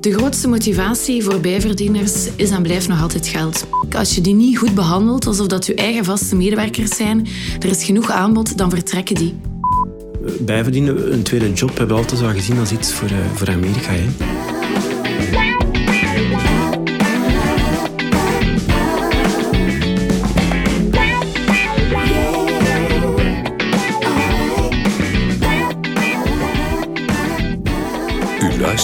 De grootste motivatie voor bijverdieners is en blijft nog altijd geld. Als je die niet goed behandelt, alsof dat je eigen vaste medewerkers zijn, er is genoeg aanbod, dan vertrekken die. Bijverdienen, een tweede job, hebben we altijd wel gezien als iets voor, uh, voor Amerika. Hè?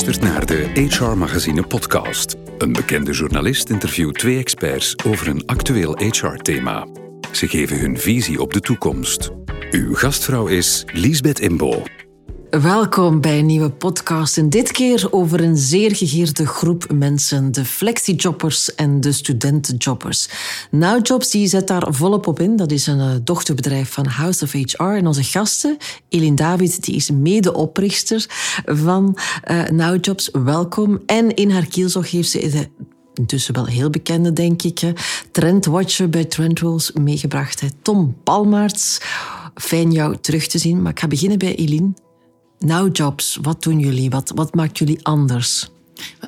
Luistert naar de HR Magazine podcast. Een bekende journalist interviewt twee experts over een actueel HR-thema. Ze geven hun visie op de toekomst. Uw gastvrouw is Liesbeth Imbo. Welkom bij een nieuwe podcast. En dit keer over een zeer gegeerde groep mensen: de flexi-jobbers en de studentenjobbers. NowJobs die zet daar volop op in. Dat is een eh, dochterbedrijf van House of HR. En onze gasten, Elin David, die is medeoprichter van uh, NowJobs. Welkom. En in haar kielzog heeft ze de intussen wel heel bekende, denk ik, trendwatcher bij Trendwolves meegebracht. Tom Palmaerts. Fijn jou terug te zien. Maar ik ga beginnen bij Elin. NowJobs, wat doen jullie? Wat, wat maakt jullie anders?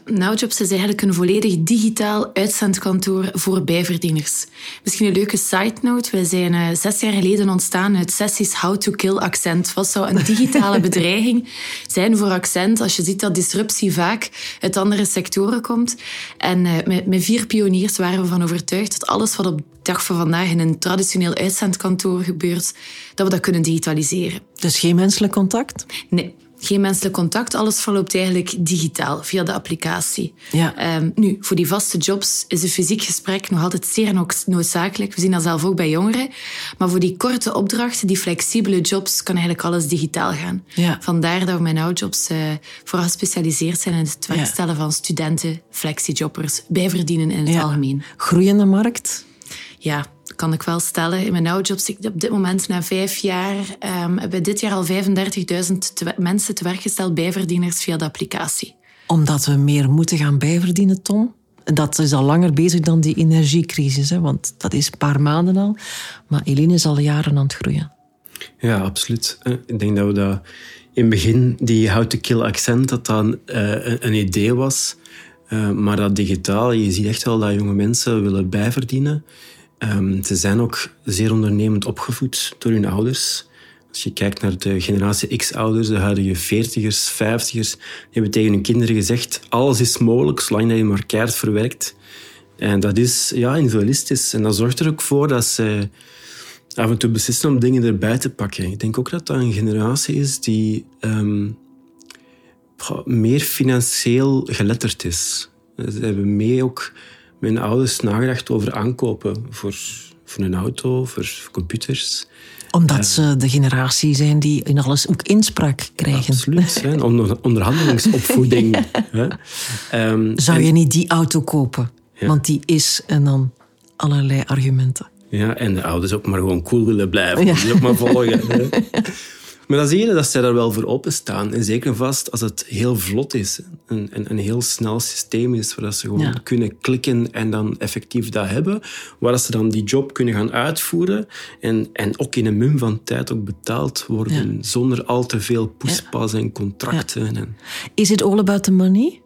NowJobs is eigenlijk een volledig digitaal uitzendkantoor voor bijverdieners. Misschien een leuke side note. Wij zijn uh, zes jaar geleden ontstaan uit sessies How to Kill Accent. Wat zou een digitale bedreiging zijn voor accent als je ziet dat disruptie vaak uit andere sectoren komt? En uh, met, met vier pioniers waren we van overtuigd dat alles wat op dag van vandaag in een traditioneel uitzendkantoor gebeurt, dat we dat kunnen digitaliseren. Dus geen menselijk contact? Nee. Geen menselijk contact, alles verloopt eigenlijk digitaal via de applicatie. Ja. Um, nu, voor die vaste jobs is een fysiek gesprek nog altijd zeer noodzakelijk. We zien dat zelf ook bij jongeren. Maar voor die korte opdrachten, die flexibele jobs, kan eigenlijk alles digitaal gaan. Ja. Vandaar dat we met NowJobs uh, vooral gespecialiseerd zijn in het werkstellen ja. van studenten, flexijobbers, bijverdienen in het algemeen. Groeiende markt? Ja, kan ik wel stellen. In mijn oude jobs, op dit moment na vijf jaar, um, hebben we dit jaar al 35.000 mensen te werk gesteld, bijverdieners via de applicatie. Omdat we meer moeten gaan bijverdienen, Tom? Dat is al langer bezig dan die energiecrisis, hè? want dat is een paar maanden al. Maar Eline is al jaren aan het groeien. Ja, absoluut. Ik denk dat we dat in het begin, die how to kill accent, dat dan uh, een idee was. Uh, maar dat digitaal, je ziet echt wel dat jonge mensen willen bijverdienen. Um, ze zijn ook zeer ondernemend opgevoed door hun ouders. Als je kijkt naar de generatie X-ouders, de huidige 40ers, 50ers, die hebben tegen hun kinderen gezegd: alles is mogelijk zolang je maar keihard verwerkt. En dat is ja, individualistisch. En dat zorgt er ook voor dat ze af en toe beslissen om dingen erbij te pakken. Ik denk ook dat dat een generatie is die um, meer financieel geletterd is. Ze hebben mee ook mijn ouders nagedacht over aankopen voor, voor een auto, voor computers. Omdat ze de generatie zijn die in alles ook inspraak krijgen. Absoluut, hè. Onder, onderhandelingsopvoeding. hè. Um, Zou je niet die auto kopen? Ja. Want die is en dan allerlei argumenten. Ja, en de ouders ook maar gewoon cool willen blijven. Ja. Die ook maar volgen. Maar dan zie je dat zij daar wel voor openstaan. En zeker vast als het heel vlot is. Een, een, een heel snel systeem is waar ze gewoon ja. kunnen klikken en dan effectief dat hebben. Waar ze dan die job kunnen gaan uitvoeren. En, en ook in een mum van tijd ook betaald worden. Ja. Zonder al te veel poespas en contracten. En... Is it all about the money?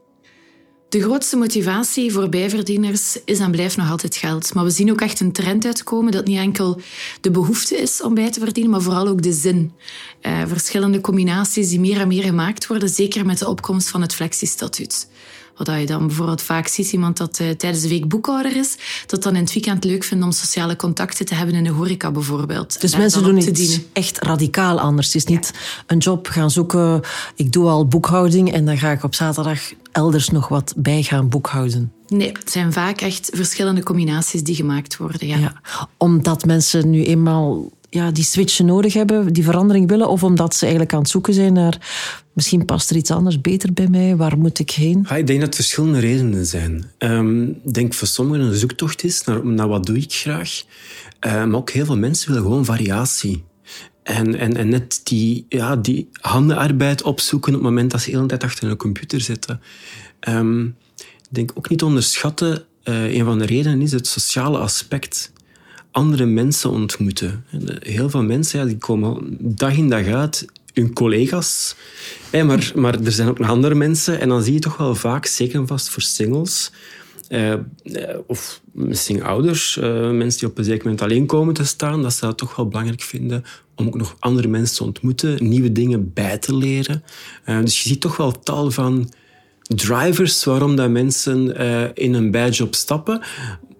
De grootste motivatie voor bijverdieners is en blijft nog altijd geld. Maar we zien ook echt een trend uitkomen dat niet enkel de behoefte is om bij te verdienen, maar vooral ook de zin. Uh, verschillende combinaties die meer en meer gemaakt worden, zeker met de opkomst van het flexistatuut. Wat je dan bijvoorbeeld vaak ziet, iemand dat uh, tijdens de week boekhouder is, dat dan in het weekend leuk vindt om sociale contacten te hebben in de horeca bijvoorbeeld. Dus mensen doen iets echt radicaal anders. Het is niet een job gaan zoeken, ik doe al boekhouding en dan ga ik op zaterdag elders nog wat bij gaan boekhouden. Nee, het zijn vaak echt verschillende combinaties die gemaakt worden. Ja. ja omdat mensen nu eenmaal ja, die switch nodig hebben, die verandering willen, of omdat ze eigenlijk aan het zoeken zijn naar misschien past er iets anders beter bij mij, waar moet ik heen? Ja, ik denk dat het verschillende redenen zijn. Um, ik denk voor sommigen een zoektocht is naar, naar wat doe ik graag. Uh, maar ook heel veel mensen willen gewoon variatie. En, en, en net die, ja, die handenarbeid opzoeken op het moment dat ze de tijd achter een computer zitten. Um, ik denk ook niet onderschatten, uh, een van de redenen is het sociale aspect andere mensen ontmoeten. Heel veel mensen ja, die komen dag in dag uit hun collega's. maar, maar er zijn ook nog andere mensen. En dan zie je toch wel vaak, zeker vast voor singles... Uh, of misschien ouders, uh, mensen die op een zeker moment alleen komen te staan, dat ze dat toch wel belangrijk vinden om ook nog andere mensen te ontmoeten, nieuwe dingen bij te leren. Dus je ziet toch wel tal van drivers waarom dat mensen in een bijjob stappen.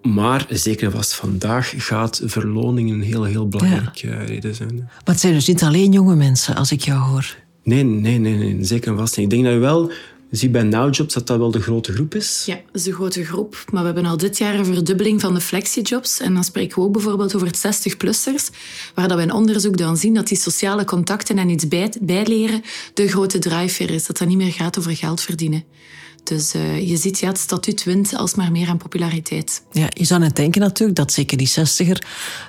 Maar zeker vast vandaag gaat verloning een heel, heel belangrijke ja. reden zijn. Maar het zijn dus niet alleen jonge mensen, als ik jou hoor. Nee, nee, nee, nee zeker en vast niet. Ik denk dat je wel je ziet bij NowJobs dat dat wel de grote groep is. Ja, dat is de grote groep. Maar we hebben al dit jaar een verdubbeling van de flexijobs. En dan spreken we ook bijvoorbeeld over het 60-plussers, waar dat we in onderzoek dan zien dat die sociale contacten en iets bij, bijleren de grote driver is. Dat dat niet meer gaat over geld verdienen. Dus uh, je ziet, ja, het statuut wint alsmaar meer aan populariteit. Ja, je zou net denken natuurlijk dat zeker die zestiger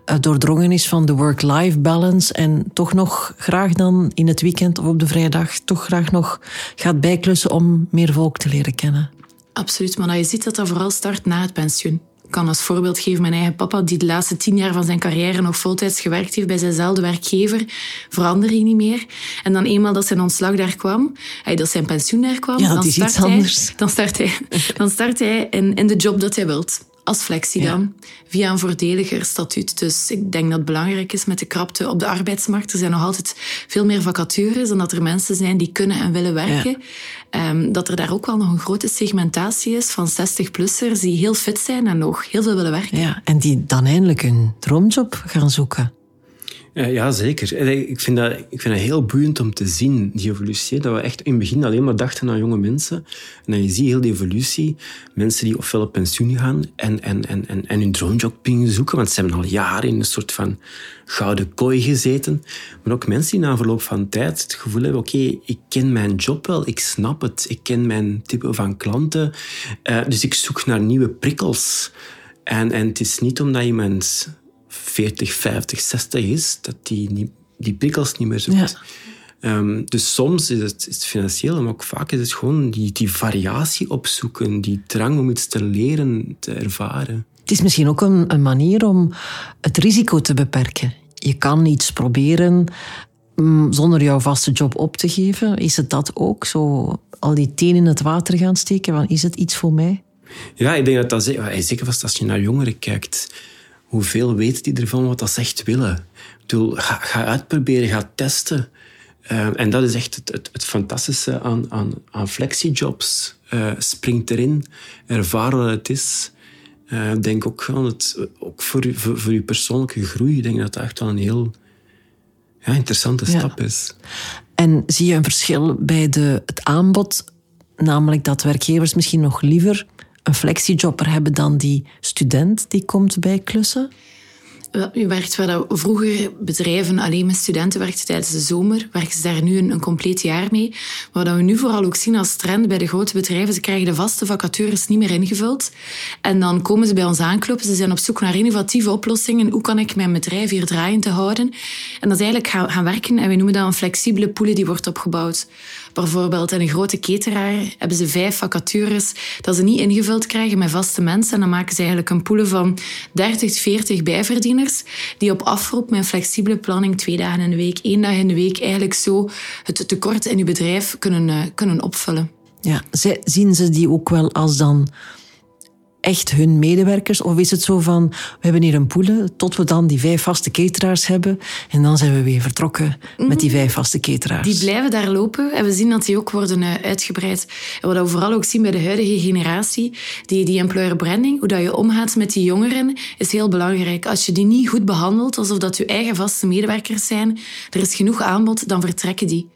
uh, doordrongen is van de work-life balance en toch nog graag dan in het weekend of op de vrijdag toch graag nog gaat bijklussen om meer volk te leren kennen. Absoluut, maar je ziet dat dat vooral start na het pensioen kan als voorbeeld geven mijn eigen papa, die de laatste tien jaar van zijn carrière nog voltijds gewerkt heeft bij zijnzelfde werkgever, veranderde hij niet meer. En dan eenmaal dat zijn ontslag daar kwam, dat zijn pensioen daar kwam, dan, start hij, dan start hij, dan start hij in, in de job dat hij wilt als flexie dan, via een voordeliger statuut. Dus ik denk dat het belangrijk is met de krapte op de arbeidsmarkt. Er zijn nog altijd veel meer vacatures dan dat er mensen zijn die kunnen en willen werken. Ehm, dat er daar ook wel nog een grote segmentatie is van 60-plussers die heel fit zijn en nog heel veel willen werken. Ja, en die dan eindelijk een droomjob gaan zoeken. Ja, zeker. Ik vind, dat, ik vind dat heel boeiend om te zien, die evolutie. Dat we echt in het begin alleen maar dachten aan jonge mensen. En dan je ziet heel die evolutie. Mensen die ofwel op pensioen gaan en, en, en, en, en hun droomjob zoeken. Want ze hebben al jaren in een soort van gouden kooi gezeten. Maar ook mensen die na verloop van tijd het gevoel hebben... Oké, ik ken mijn job wel, ik snap het. Ik ken mijn type van klanten. Uh, dus ik zoek naar nieuwe prikkels. En, en het is niet omdat iemand 40, 50, 60 is, dat die, die prikkels niet meer zoekt. Um, dus soms is het, is het financieel, maar ook vaak is het gewoon die, die variatie opzoeken, die drang om iets te leren, te ervaren. Het is misschien ook een, een manier om het risico te beperken. Je kan iets proberen mm, zonder jouw vaste job op te geven. Is het dat ook? Zo al die tenen in het water gaan steken? Van, is het iets voor mij? Ja, ik denk dat dat zeker vast als je naar jongeren kijkt hoeveel weten die ervan wat dat ze echt willen? Ik bedoel, ga, ga uitproberen, ga testen. Uh, en dat is echt het, het, het fantastische aan, aan, aan flexijobs. Uh, spring erin, ervaar wat het is. Uh, denk ook, aan het, ook voor, voor, voor je persoonlijke groei. Ik denk dat dat echt wel een heel ja, interessante stap is. En zie je een verschil bij de, het aanbod? Namelijk dat werkgevers misschien nog liever een flexijobber hebben dan die student die komt bij klussen? Je werkt vroeger bedrijven alleen met studenten werkten tijdens de zomer, werken ze daar nu een, compleet jaar mee. Wat we nu vooral ook zien als trend bij de grote bedrijven, ze krijgen de vaste vacatures niet meer ingevuld. En dan komen ze bij ons aankloppen, ze zijn op zoek naar innovatieve oplossingen. Hoe kan ik mijn bedrijf hier draaiend houden? En dat is eigenlijk gaan, gaan werken, en we noemen dat een flexibele pool die wordt opgebouwd. Bijvoorbeeld in een grote cateraar hebben ze vijf vacatures dat ze niet ingevuld krijgen met vaste mensen. En dan maken ze eigenlijk een pool van 30, 40 bijverdieners die op afroep met een flexibele planning twee dagen in de week, één dag in de week eigenlijk zo het tekort in je bedrijf kunnen, uh, kunnen opvullen. Ja, zien ze die ook wel als dan echt hun medewerkers? Of is het zo van, we hebben hier een poelen tot we dan die vijf vaste cateraars hebben en dan zijn we weer vertrokken met die mhm. vijf vaste cateraars? Die blijven daar lopen en we zien dat die ook worden eh, uitgebreid. En wat we vooral ook zien bij de huidige generatie, die, die employer branding, hoe dat je omgaat met die jongeren, is heel belangrijk. Als je die niet goed behandelt, alsof dat je eigen vaste medewerkers zijn, er is genoeg aanbod, dan vertrekken die.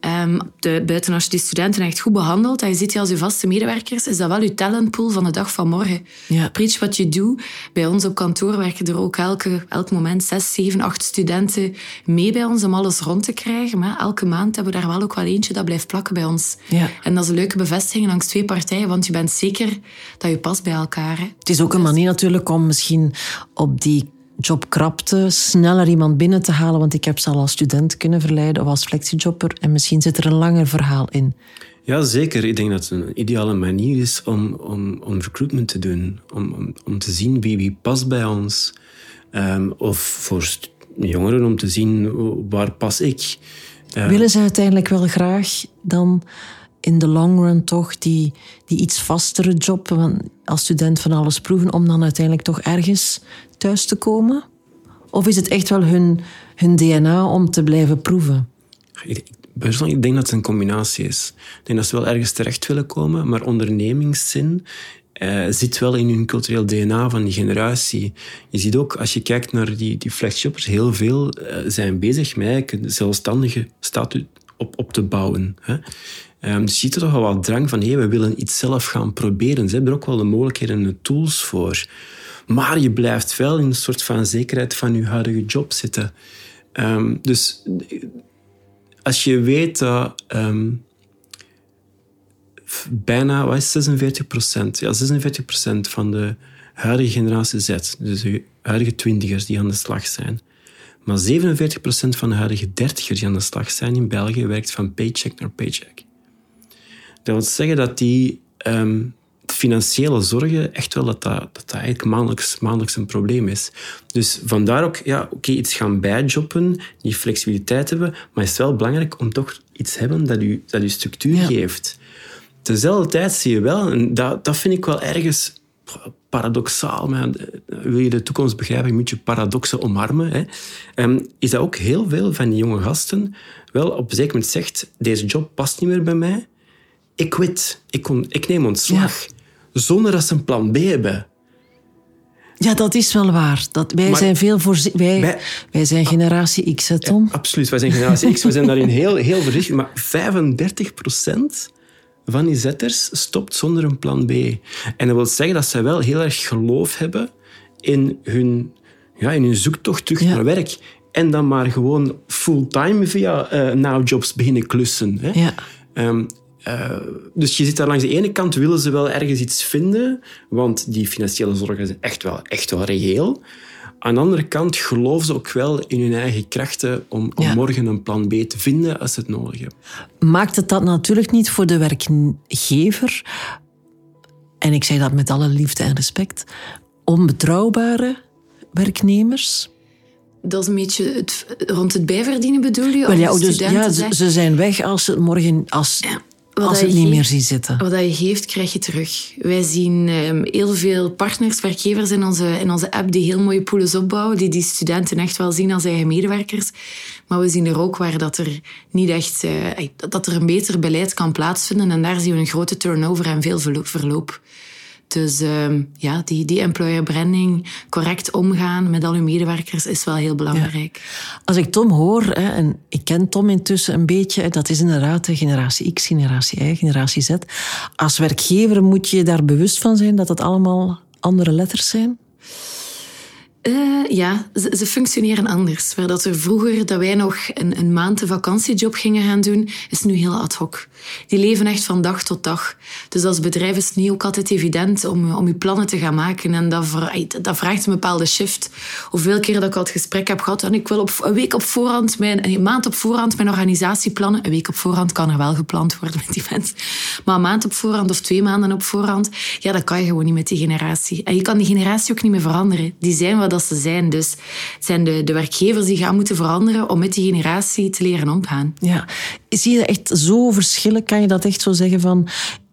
Um, de, buiten als je die studenten echt goed behandelt en je ziet die als je vaste medewerkers, is dat wel je talentpool van de dag van morgen. Ja. Preach what you do. Bij ons op kantoor werken er ook elke, elk moment zes, zeven, acht studenten mee bij ons om alles rond te krijgen. Maar elke maand hebben we daar wel ook wel eentje dat blijft plakken bij ons. Ja. En dat is een leuke bevestiging langs twee partijen, want je bent zeker dat je past bij elkaar. Hè. Het is ook een manier natuurlijk om misschien op die jobkrapte, sneller iemand binnen te halen, want ik heb ze al als student kunnen verleiden of als flexijobber en misschien zit er een langer verhaal in. Ja, zeker. Ik denk dat het een ideale manier is om, om, om recruitment te doen. Om, om, om te zien wie, wie past bij ons. Um, of voor jongeren om te zien waar pas ik. Willen ze uiteindelijk wel graag dan in de long run toch die, die iets vastere job, als student van alles proeven, om dan uiteindelijk toch ergens thuis te komen? Of is het echt wel hun, hun DNA om te blijven proeven? Ik denk dat het een combinatie is. Ik denk dat ze wel ergens terecht willen komen, maar ondernemingszin uh, zit wel in hun cultureel DNA van die generatie. Je ziet ook, als je kijkt naar die, die flexshoppers, heel veel uh, zijn bezig met zelfstandige statuut op, op te bouwen. Hè. Um, je ziet er toch wel wat drang van, hey, we willen iets zelf gaan proberen. Ze hebben er ook wel de mogelijkheden en de tools voor. Maar je blijft wel in een soort van zekerheid van je huidige job zitten. Um, dus als je weet dat um, bijna wat is 46 procent, ja, 46 procent van de huidige generatie Z, dus de huidige twintigers die aan de slag zijn, maar 47 procent van de huidige dertigers die aan de slag zijn in België werkt van paycheck naar paycheck. Dat wil zeggen dat die um, financiële zorgen echt wel dat dat, dat, dat eigenlijk maandelijks, maandelijks een probleem is. Dus vandaar ook, ja, oké, iets gaan bijjobben, die flexibiliteit hebben, maar het is wel belangrijk om toch iets te hebben dat u, dat u structuur geeft. Tezelfde tijd zie je wel, en dat, dat vind ik wel ergens paradoxaal, maar wil je de toekomst begrijpen, moet je paradoxen omarmen. Hè. Um, is dat ook heel veel van die jonge gasten wel op een zeker moment zegt, deze job past niet meer bij mij, ik quit, ik, kon, ik neem ontslag. Zonder dat ze een plan B hebben. Ja, dat is wel waar. Dat, wij zijn veel voor wij, wij, zijn generatie X, hè, Tom? absoluut, wij zijn generatie X. We zijn daarin heel, heel voorzichtig. Maar 35 procent van die zetters stopt zonder een plan B. En dat wil zeggen dat ze wel heel erg geloof hebben in hun, ja, in hun zoektocht terug naar werk. En dan maar gewoon fulltime via uh, Now Jobs beginnen klussen. Hè. Ja. Um, uh, dus je zit daar langs de ene kant willen ze wel ergens iets vinden, want die financiële zorgen zijn echt wel, echt wel reëel. Aan de andere kant geloven ze ook wel in hun eigen krachten om, om morgen een plan B te vinden als ze het nodig hebben. Maakt het dat natuurlijk niet voor de werkgever, en ik zeg dat met alle liefde en respect, onbetrouwbare werknemers? Dat is een beetje het, rond het bijverdienen bedoel je? Wel, ja, dus, ja, ze zijn weg als ze morgen als als het niet meer ziet zitten. Wat je geeft, krijg je terug. Wij zien um, heel veel partners, werkgevers in onze, in onze app die heel mooie pools opbouwen, die die studenten echt wel zien als eigen medewerkers. Maar we zien er ook waar dat er niet echt uh, dat er een beter beleid kan plaatsvinden. En daar zien we een grote turnover en veel verloop. Dus uh, ja, die, die employer branding, correct omgaan met al uw medewerkers is wel heel belangrijk. Als ik Tom hoor, hè, en ik ken Tom intussen een beetje, dat is inderdaad de generatie X, generatie Y, generatie Z. Als werkgever moet je daar bewust van zijn dat het allemaal andere letters zijn? Uh, ja, ze, functioneren anders. Waar dat er vroeger dat wij nog een, een maand een vakantiejob gingen gaan doen, is nu heel ad hoc. Die leven echt van dag tot dag. Dus als bedrijf is het niet ook altijd evident om, om je plannen te gaan maken. En dat, dat vraagt een bepaalde shift. Hoeveel keer dat ik al het gesprek heb gehad en ik wil op een week op voorhand, mijn, een maand op voorhand mijn organisatie plannen. Een week op voorhand kan er wel gepland worden met die mensen. Maar een maand op voorhand of twee maanden op voorhand, ja, dat kan je gewoon niet met die generatie. En je kan die generatie ook niet meer veranderen. Die zijn wat dat ze zijn. Dus het zijn de, de werkgevers die gaan moeten veranderen om met die generatie te leren omgaan. Ja. Zie je echt zo verschillen? Kan je dat echt zo zeggen van...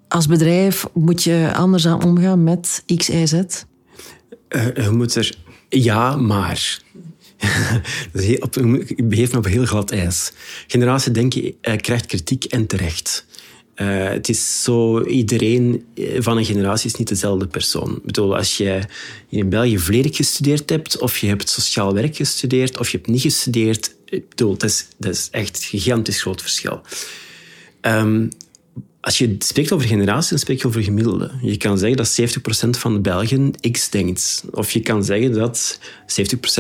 Als bedrijf moet je anders aan omgaan met X, Y, Z? Uh, je moet er... Ja, maar... je begeeft me op heel glad ijs. Generatie denken uh, krijgt kritiek en terecht. Uh, het is zo, iedereen eh, van een generatie is niet dezelfde persoon. Ik bedoel, als je in België volledig gestudeerd hebt, of je hebt sociaal werk gestudeerd, of je hebt niet gestudeerd, bedoel, dat is, dat is echt een gigantisch groot verschil. Um, als je spreekt over generatie, dan spreek je over gemiddelde. Je kan zeggen dat 70% van de Belgen X denkt. Of je kan zeggen dat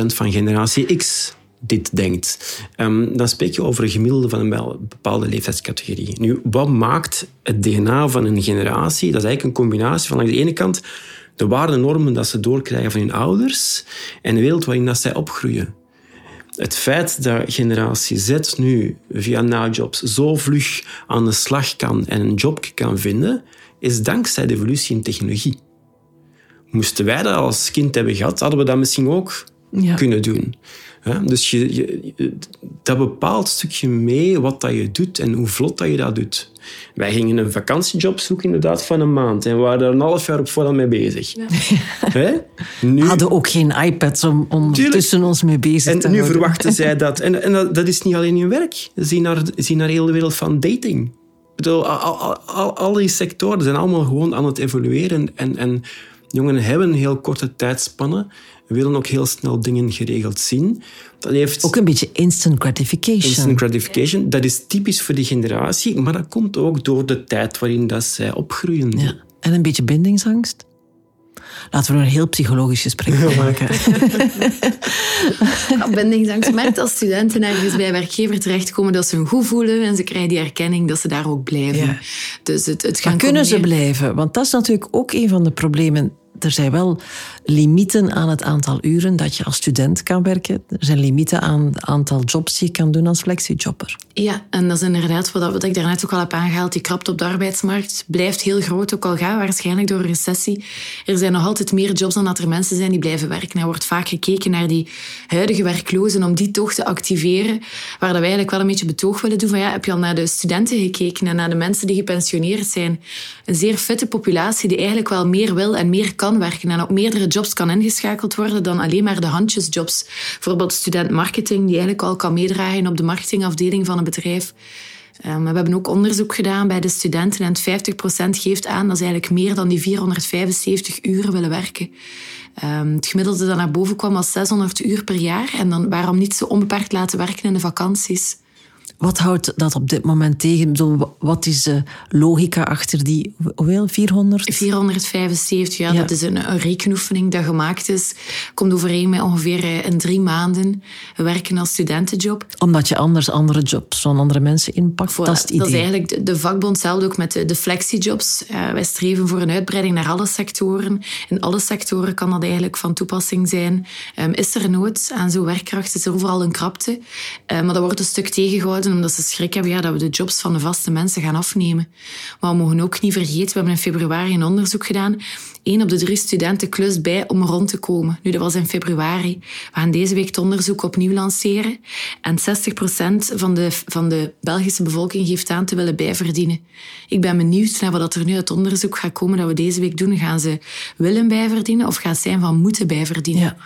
70% van generatie X dit denkt. Um, dan spreek je over een gemiddelde van een bepaalde leeftijdscategorie. Nu, wat maakt het DNA van een generatie? Dat is eigenlijk een combinatie van aan de ene kant de waarden normen dat ze doorkrijgen van hun ouders en de wereld waarin dat zij opgroeien. Het feit dat generatie Z nu via najobs zo vlug aan de slag kan en een job kan vinden, is dankzij de evolutie in technologie. Moesten wij dat als kind hebben gehad, hadden we dat misschien ook kunnen doen. Dus je, je, dat bepaalt een stukje mee wat dat je doet en hoe vlot dat je dat doet. Wij gingen een vakantiejob zoeken inderdaad van een maand en waren er een half jaar op voorhand mee bezig. Ja. Nu... We hadden ook geen iPads om, om tussen ons mee bezig en te nu verwachten zij dat. En, en dat, is niet alleen in werk. Zie naar, zie naar de hele wereld van dating. Bedoel, al, al, al, die sectoren zijn allemaal gewoon aan het evolueren. En, en jongeren hebben een heel korte tijdspannen. We willen ook heel snel dingen geregeld zien. Dat heeft ook een beetje instant gratification. Instant gratification, dat is typisch voor die generatie, maar dat komt ook door de tijd waarin dat zij opgroeien. Ja. En een beetje bindingsangst? Laten we er een heel psychologisch gesprek van maken. ja, bindingsangst merkt als studenten ergens bij werkgever terechtkomen dat ze hun goed voelen en ze krijgen die erkenning dat ze daar ook blijven. Dus het, het gaan maar kunnen ze blijven? Want dat is natuurlijk ook een van de problemen er zijn wel limieten aan het aantal uren dat je als student kan werken. Er zijn limieten aan het aantal jobs die je kan doen als flexijobber. Ja, en dat is inderdaad wat, wat ik daarnet ook al heb aangehaald. Die krapte op de arbeidsmarkt blijft heel groot, ook al gaan waarschijnlijk door een recessie. Er zijn nog altijd meer jobs dan dat er mensen zijn die blijven werken. Er wordt vaak gekeken naar die huidige werklozen om die toch te activeren. Waar dat wij eigenlijk wel een beetje betoog willen doen van ja, heb je al naar de studenten gekeken en naar de mensen die gepensioneerd zijn. Een zeer fitte populatie die eigenlijk wel meer wil en meer kan werken en op meerdere jobs kan ingeschakeld worden dan alleen maar de handjesjobs. Bijvoorbeeld student marketing, die eigenlijk al kan meedragen op de marketingafdeling van een bedrijf. Um, we hebben ook onderzoek gedaan bij de studenten en 50% geeft aan dat ze eigenlijk meer dan die 475 uur willen werken. Um, het gemiddelde dat naar boven kwam was 600 uur per jaar. En dan waarom niet zo onbeperkt laten werken in de vakanties? Wat houdt dat op dit moment tegen? Wat is de logica achter die hoeveel? 400? 475, ja, Dat is een, een rekenoefening dat gemaakt is. Komt overeen met ongeveer eh, in drie maanden werken als studentenjob. Omdat je anders andere jobs van andere mensen inpakt? dat is het idee. Dat is eigenlijk de, vakbond zelf ook met de, de flexijobs. Uh, wij streven voor een uitbreiding naar alle sectoren. In alle sectoren kan dat eigenlijk van toepassing zijn. Um, is er nood aan zo'n werkkracht? Is er overal een krapte? Uh, maar dat wordt een stuk tegengehouden omdat ze schrik hebben ja, dat we de jobs van de vaste mensen gaan afnemen. Maar we mogen ook niet vergeten, we hebben in februari een onderzoek gedaan. Eén op de drie studenten klust bij om rond te komen. Nu, dat was in februari. We gaan deze week het onderzoek opnieuw lanceren. En 60% van de, van de Belgische bevolking geeft aan te willen bijverdienen. Ik ben benieuwd naar wat er nu uit onderzoek gaat komen dat we deze week doen. Gaan ze willen bijverdienen of gaat het zijn van moeten bijverdienen?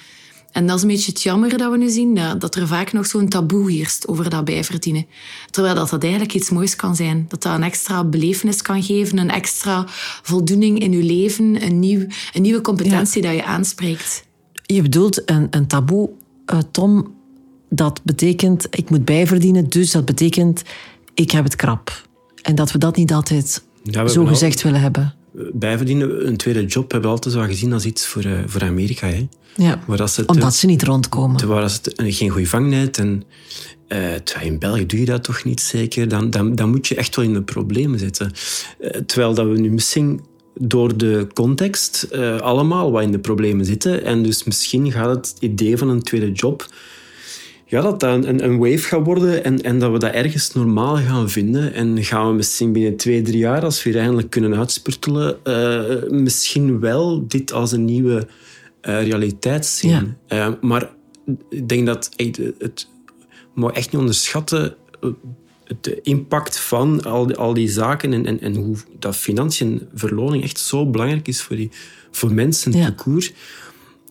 En dat is een beetje het jammer dat we nu zien, dat er vaak nog zo'n taboe heerst over dat bijverdienen. Terwijl dat, dat eigenlijk iets moois kan zijn. Dat dat een extra belevenis kan geven, een extra voldoening in je leven, een, nieuw, een nieuwe competentie dat je aanspreekt. Je bedoelt een, een taboe, uh, Tom, dat betekent ik moet bijverdienen, dus dat betekent ik heb het krap. En dat we dat niet altijd zo gezegd willen hebben bijverdienen, een tweede job, hebben we altijd zo gezien als iets voor, uh, voor Amerika. Hè. Ja, omdat ze niet rondkomen. Waar het geen goede vangnet en uh, in België doe je dat toch niet zeker. Dan, dan, dan moet je echt wel in de problemen zitten. Uh, terwijl dat we nu misschien door de context allemaal wat in de problemen zitten. En dus misschien gaat het idee van een tweede job ja, dat dat een, een wave gaat worden en, en dat we dat ergens normaal gaan vinden. En gaan we misschien binnen twee, drie jaar, als we hier eindelijk kunnen uitspurtelen, uh, misschien wel dit als een nieuwe uh, realiteit zien. Ja. Uh, maar ik denk dat het, het maar echt niet onderschatten de impact van al die, al die zaken en, en, en hoe dat financiën, verloning echt zo belangrijk is voor, die, voor mensen ja. te koer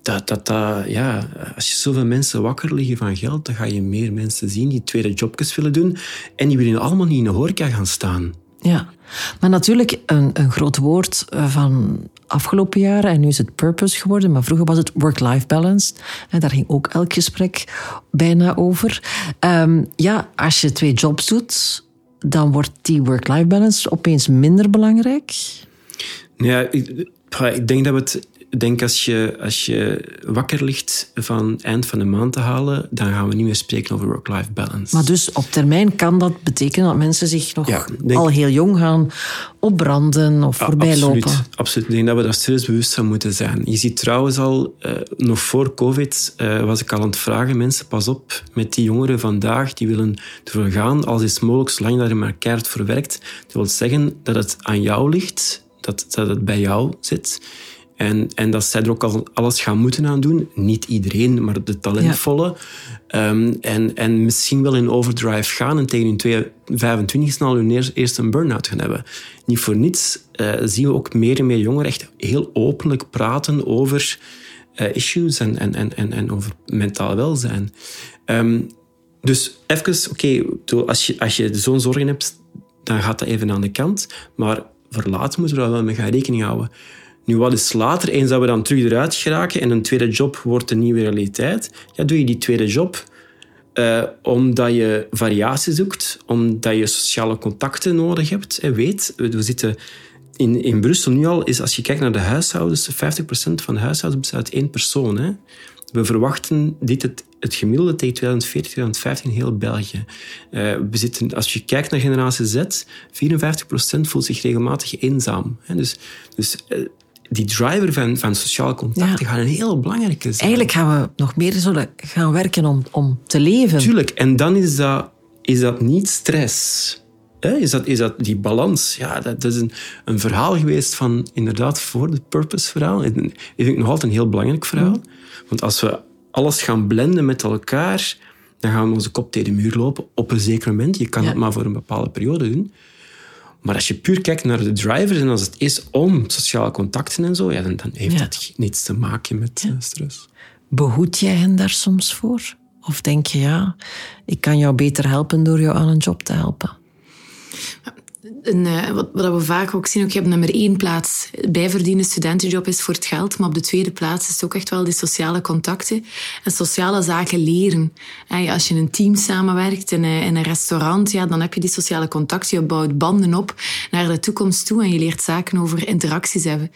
dat, dat, dat, ja, als je zoveel mensen wakker liggen van geld, dan ga je meer mensen zien die tweede jobjes willen doen. En die willen allemaal niet in de horeca gaan staan. Ja, maar natuurlijk een, een groot woord eh, van afgelopen jaren, en nu is het purpose geworden, maar vroeger was het work-life balance. En daar ging ook elk gesprek bijna over. Um, ja, als je twee jobs doet, dan wordt die work-life balance opeens minder belangrijk. Ja, ik, ik denk dat we het denk als je, als je wakker ligt van eind van de maand te halen, dan gaan we niet meer spreken over work-life balance. Maar dus op termijn kan dat betekenen dat mensen zich nog al heel jong gaan opbranden of voorbij lopen? Absoluut, absoluut. Ik denk dat we daar serieus bewust van moeten zijn. Je ziet trouwens al, uh, nog voor COVID uh, was ik al aan het vragen, mensen, pas op met die jongeren vandaag, die willen ervoor gaan, als is mogelijk, zolang dat je maar keihard voor werkt. Dat wil zeggen dat het aan jou ligt, dat, dat het bij jou zit. En, en dat zij er ook al alles gaan moeten aan doen. Niet iedereen, maar de talentvolle. Ehm, en, en misschien wel in overdrive gaan en tegen hun 25 snel hun eerste een burn-out gaan hebben. Niet voor niets uh, zien we ook meer en meer jongeren echt heel openlijk praten over uh, issues en, en, en, en over mentaal welzijn. Um, dus even, oké, okay, als, je, als je zo'n zorgen hebt, dan gaat dat even aan de kant. Maar voor later moeten we daar wel mee gaan rekening houden. Nu, wat is later? Eens dat we dan terug eruit geraken en een tweede job wordt een nieuwe realiteit, ja, doe je die tweede job uh, omdat je variatie zoekt, omdat je sociale contacten nodig hebt. En weet, we zitten in, in Brussel nu al, is als je kijkt naar de huishoudens, 50% van de huishoudens bestaat uit één persoon. Hè. We verwachten dit het, het gemiddelde tegen 2040, 2050 in heel België. Uh, we zitten, als je kijkt naar generatie Z, 54% voelt zich regelmatig eenzaam. Hè. Dus, dus uh, die driver van, van sociale contacten ja. gaat een heel belangrijke zijn. Eigenlijk gaan we nog meer zullen gaan werken om, om te leven. Tuurlijk. En dan is dat, is dat niet stress. Is dat, is dat die balans? Ja, dat, dat is een, een, verhaal geweest van inderdaad voor het purpose-verhaal. Dat vind ik nog altijd een heel belangrijk verhaal. Mm. Want als we alles gaan blenden met elkaar, dan gaan we onze kop tegen de muur lopen op een zeker moment. Je kan ja. dat maar voor een bepaalde periode doen. Maar als je puur kijkt naar de drivers en als het is om sociale contacten en zo, ja, dan, dan heeft ja. dat niets te maken met ja. stress. Behoed jij hen daar soms voor? Of denk je, ja, ik kan jou beter helpen door jou aan een job te helpen? Een, uh, wat, wat, we vaak ook zien, ook, je hebt nummer één plaats. Bijverdienen studentenjob is voor het geld, maar op de tweede plaats is het ook echt wel die sociale contacten en sociale zaken leren. En als je in een team samenwerkt in een, in een restaurant, ja, dan heb je die sociale contacten, je bouwt banden op naar de toekomst toe en je leert zaken over interacties hebben.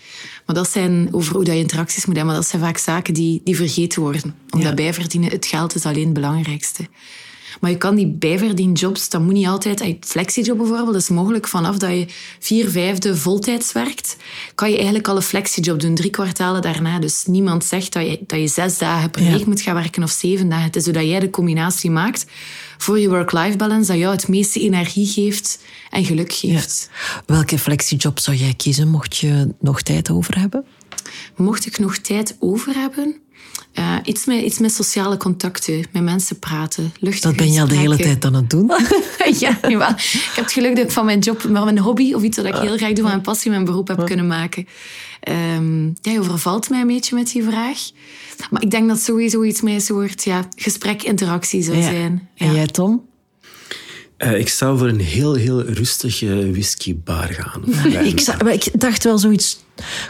Maar dat zijn over hoe dat je interacties moet hebben, maar dat zijn vaak zaken die, die vergeten worden. Omdat ja. bijverdienen, het geld is alleen het belangrijkste. Maar je kan die bijverdienjobs, dat moet niet altijd. Flexiejob bijvoorbeeld, dat is mogelijk vanaf dat je vier vijfde voltijds werkt, kan je eigenlijk al een flexiejob doen, drie kwartalen daarna. Dus niemand zegt dat je, dat je zes dagen per week moet gaan werken of zeven dagen. Het is zodat jij de combinatie maakt voor je work-life balance, dat jou het meeste energie geeft en geluk geeft. Welke flexiejob zou jij kiezen, mocht je nog tijd over hebben? Mocht ik nog tijd over hebben? Uh, iets, met, iets met sociale contacten, met mensen praten, luchtig Dat ben je al de hele tijd aan het doen? ja, jawel. Ik heb het geluk dat ik van mijn job, maar mijn hobby, of iets wat ik heel graag doe, van mijn passie, mijn beroep heb kunnen maken. Um, ja, je overvalt mij een beetje met die vraag. Maar ik denk dat sowieso iets met een soort ja, gesprek-interactie zou zijn. Ja. En jij, Tom? Uh, ik zou voor een heel, heel rustige whiskybar gaan. ik, ik, dacht wel zoiets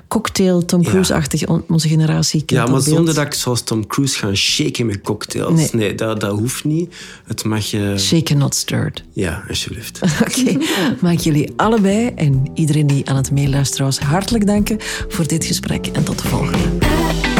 cocktail Tom Cruise-achtig. Ja. Onze generatie Ja, maar zonder dat ik zoals Tom Cruise ga shaken met cocktails. Nee, nee dat, dat hoeft niet. Het mag je... Shaken, not stirred. Ja, alsjeblieft. Oké. Okay. Ik jullie allebei en iedereen die aan het meeluisteren was hartelijk danken voor dit gesprek en tot de volgende.